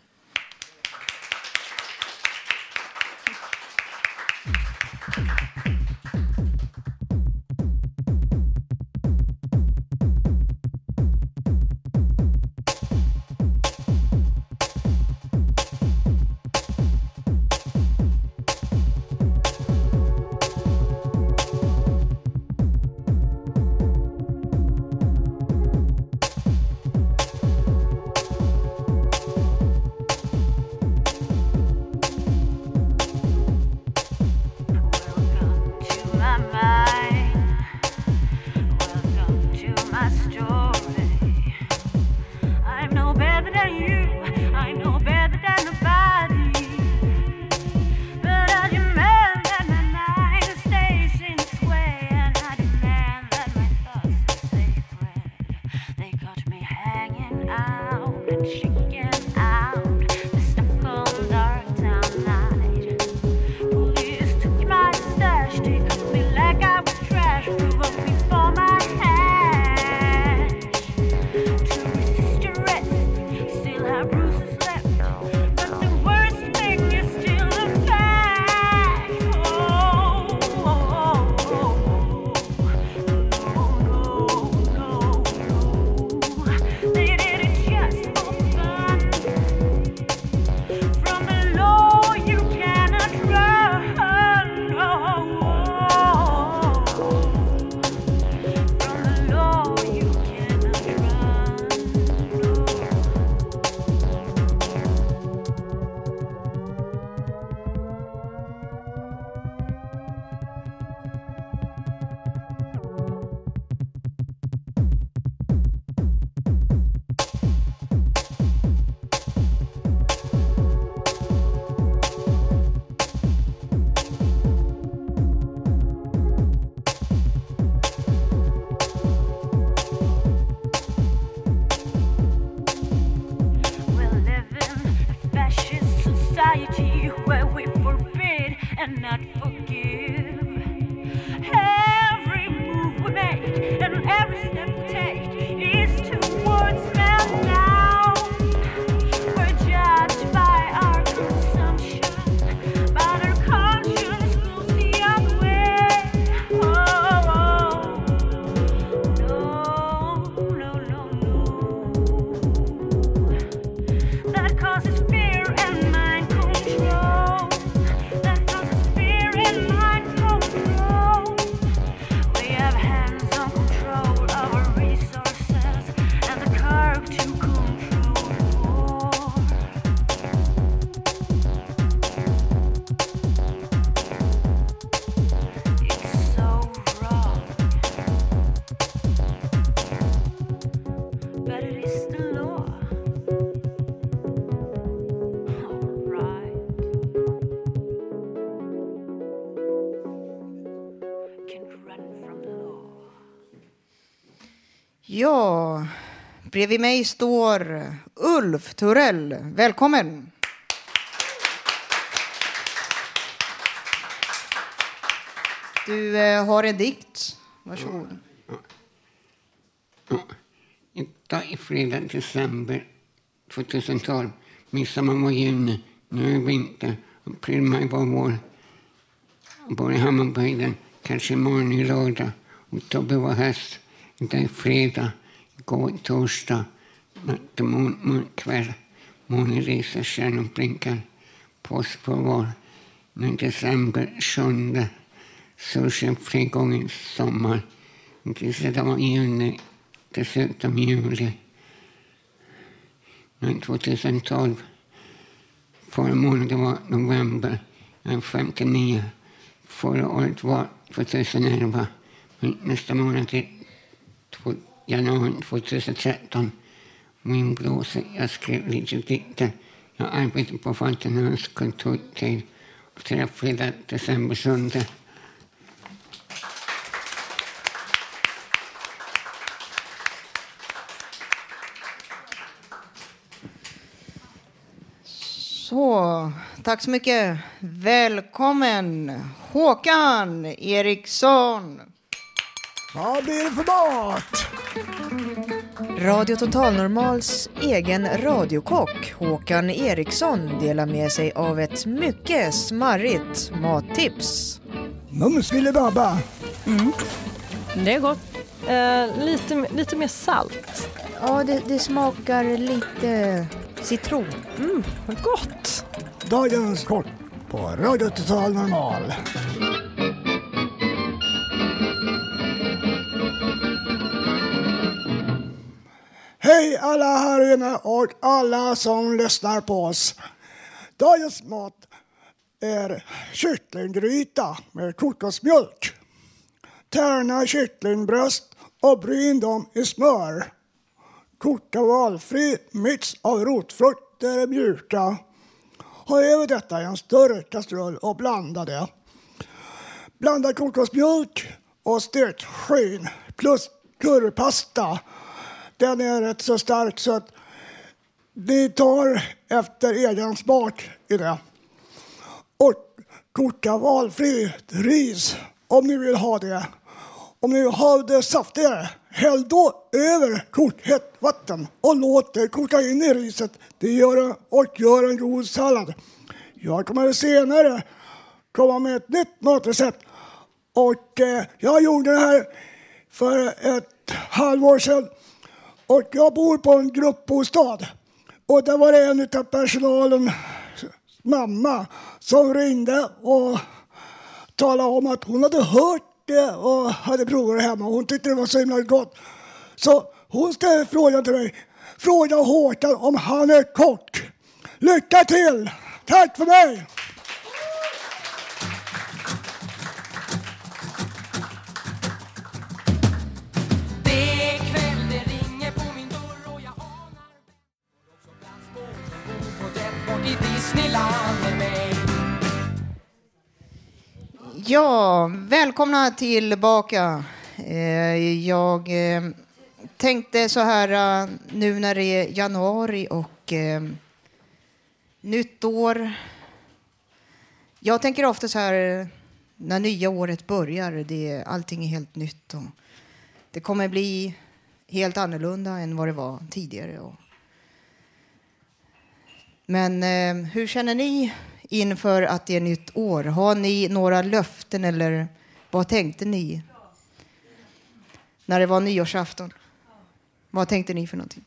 Ja, bredvid mig står Ulf Turell. Välkommen! Du eh, har en dikt. Varsågod. Mm. Idag är fredag december 2012. Midsommar var juni. Nu är vinter. April, maj var vår. Bor i Hammarbyhöjden. Kanske imorgon är lördag. Oktober var höst. Idag är fredag. Igår torsdag. Nattemon, mörk kväll. Månen reser, stjärnor blinkar. Påsk på vår. Nu är december 7. Solsken flera gånger sommar. Det var juni. Dessutom juli. 2012. Förra månaden var november. 59. Förra året var 2011. Nästa månad är januari 2013. Min blåsa. Jag skrev lite dikter. Jag arbetade på Falkenhögs kontorstid. Till fredag december 7. Tack så mycket. Välkommen Håkan Eriksson. Vad blir det för mat? Radio Total Normals egen radiokock Håkan Eriksson delar med sig av ett mycket smarrigt mattips. Mums filibabba. Mm. Det är gott. Eh, lite, lite mer salt. Ja, det, det smakar lite citron. Mm, vad gott. Dagens kort på Radio Total Normal. Hej alla här inne och alla som lyssnar på oss. Dagens mat är kycklinggryta med kokosmjölk. Tärna kycklingbröst och bryn dem i smör. Koka valfri mix av rotfrukter mjuka. Ha över detta i en större kastrull och blanda det. Blanda kokosmjölk och stekt skyn plus currypasta. Den är rätt så stark så att ni tar efter egen smak i det. Och koka valfri ris om ni vill ha det. Om ni vill ha det saftigare, häll då över kokhett vatten och låt det koka in i riset. Det gör, och gör en god sallad. Jag kommer senare komma med ett nytt matrecept. Och eh, jag gjorde det här för ett halvår sedan. Och jag bor på en gruppbostad. Och där var det en av personalen, mamma, som ringde och talade om att hon hade hört det och hade provat det hemma. Hon tyckte det var så himla gott. Så hon ställde frågan till mig. Fråga Håkan om han är kock. Lycka till! Tack för mig! Ja, välkomna tillbaka. Eh, jag eh, tänkte så här eh, nu när det är januari och nytt år. Jag tänker ofta så här när nya året börjar, det, allting är helt nytt. Och det kommer bli helt annorlunda än vad det var tidigare. Men hur känner ni inför att det är nytt år? Har ni några löften eller vad tänkte ni när det var nyårsafton? Vad tänkte ni för någonting?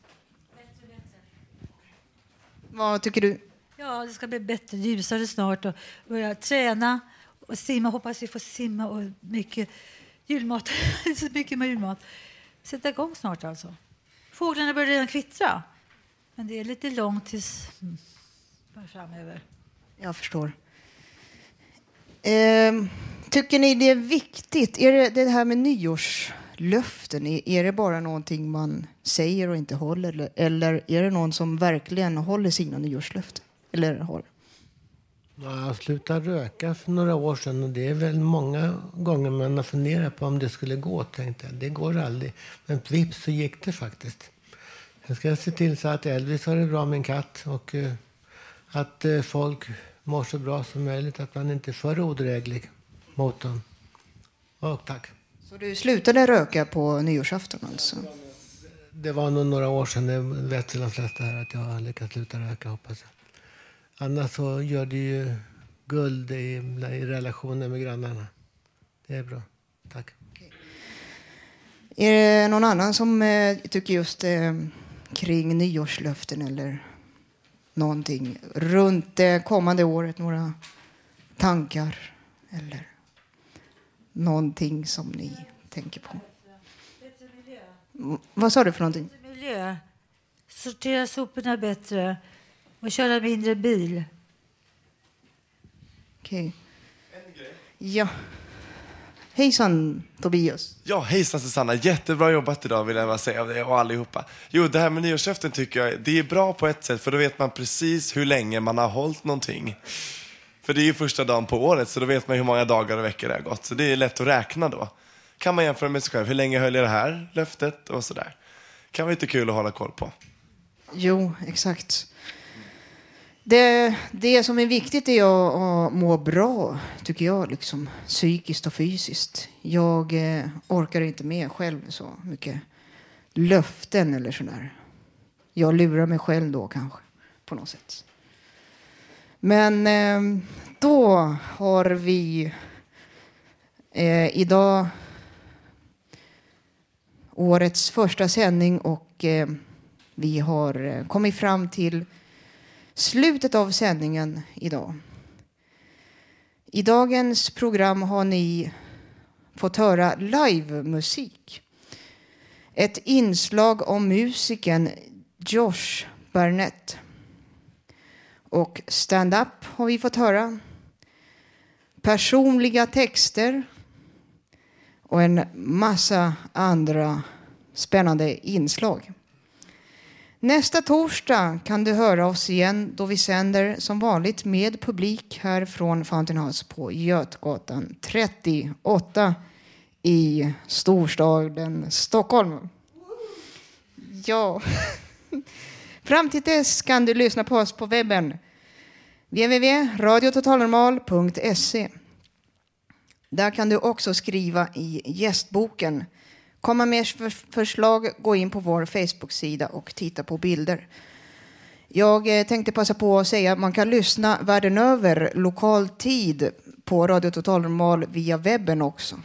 Vad tycker du? Ja, det ska bli bättre, ljusare snart och börja träna och simma. Hoppas vi får simma och mycket julmat. så mycket med julmat. Sätta igång snart alltså. Fåglarna börjar redan kvittra. Men det är lite långt tills mm, framöver. Jag förstår. Ehm, tycker ni det är viktigt? Är det det här med nyårslöften, är, är det bara någonting man säger och inte håller? Eller, eller är det någon som verkligen håller sina nyårslöften? Eller håller? Jag slutade röka för några år sedan och det är väl många gånger man har funderat på om det skulle gå. Tänkte jag. Det går aldrig. Men vips så gick det faktiskt. Jag ska se till så att Elvis har det bra med en katt och eh, att eh, folk mår så bra som möjligt. Att man inte är för odräglig mot dem. Och tack. Så du slutade röka på nyårsafton alltså? Det var nog några år sedan. Det vet väl de flesta här att jag har lyckats sluta röka hoppas jag. Annars så gör det ju guld i, i relationen med grannarna. Det är bra. Tack. Är det någon annan som eh, tycker just eh, kring nyårslöften eller någonting runt det kommande året? Några tankar eller någonting som ni tänker på? Mm, Vad sa du för någonting? Miljö. Sortera soporna bättre och köra mindre bil. Okej. Ja. Hejsan Tobias. Ja, hejsan Susanna. Jättebra jobbat idag vill jag bara säga det och allihopa. Jo, det här med nyårslöften tycker jag det är bra på ett sätt för då vet man precis hur länge man har hållit någonting. För det är ju första dagen på året så då vet man hur många dagar och veckor det har gått. Så det är lätt att räkna då. Kan man jämföra med sig själv. Hur länge höll jag det här löftet och sådär. Kan vara lite kul att hålla koll på. Jo, exakt. Det, det som är viktigt är att, att må bra, tycker jag, liksom, psykiskt och fysiskt. Jag eh, orkar inte med själv så mycket löften eller sådär. Jag lurar mig själv då kanske, på något sätt. Men eh, då har vi eh, idag årets första sändning och eh, vi har eh, kommit fram till slutet av sändningen idag. I dagens program har ni fått höra livemusik. Ett inslag om musikern Josh Barnett. Och stand-up har vi fått höra. Personliga texter. Och en massa andra spännande inslag. Nästa torsdag kan du höra oss igen då vi sänder som vanligt med publik här från Fountain House på Götgatan 38 i storstaden Stockholm. Ja. Fram till dess kan du lyssna på oss på webben www.radiototalnormal.se. Där kan du också skriva i gästboken komma med förslag, gå in på vår Facebook-sida och titta på bilder. Jag eh, tänkte passa på att säga att man kan lyssna världen över lokal tid på Radio Total Normal via webben också.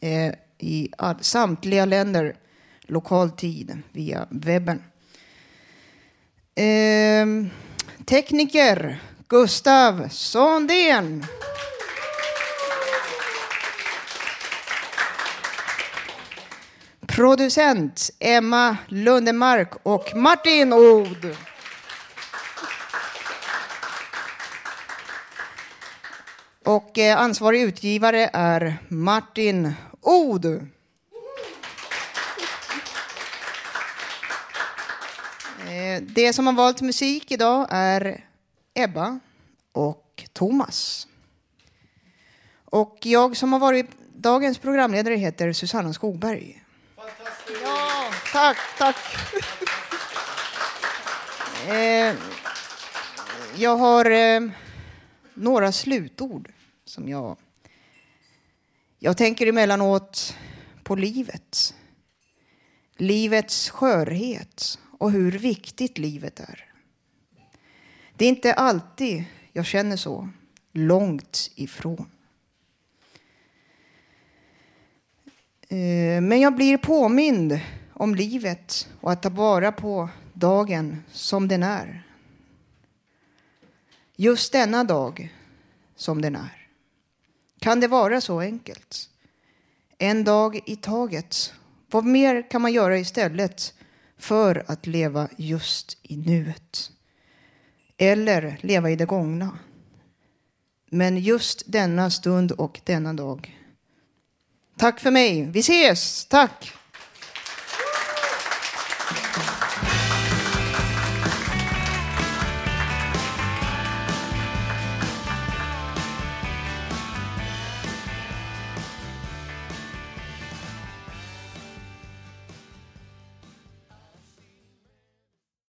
Eh, I samtliga länder lokal tid via webben. Ehm, tekniker Gustav Sondén. Producent Emma Lundemark och Martin Od. Och eh, ansvarig utgivare är Martin Od. Eh, det som har valt musik idag är Ebba och Thomas. Och jag som har varit dagens programledare heter Susanna Skogberg. Ja, tack, tack. Eh, jag har eh, några slutord som jag... Jag tänker emellanåt på livet. Livets skörhet och hur viktigt livet är. Det är inte alltid jag känner så, långt ifrån. Eh, men jag blir påmind om livet och att ta vara på dagen som den är. Just denna dag som den är. Kan det vara så enkelt? En dag i taget. Vad mer kan man göra istället för att leva just i nuet? Eller leva i det gångna? Men just denna stund och denna dag Tack för mig. Vi ses. Tack.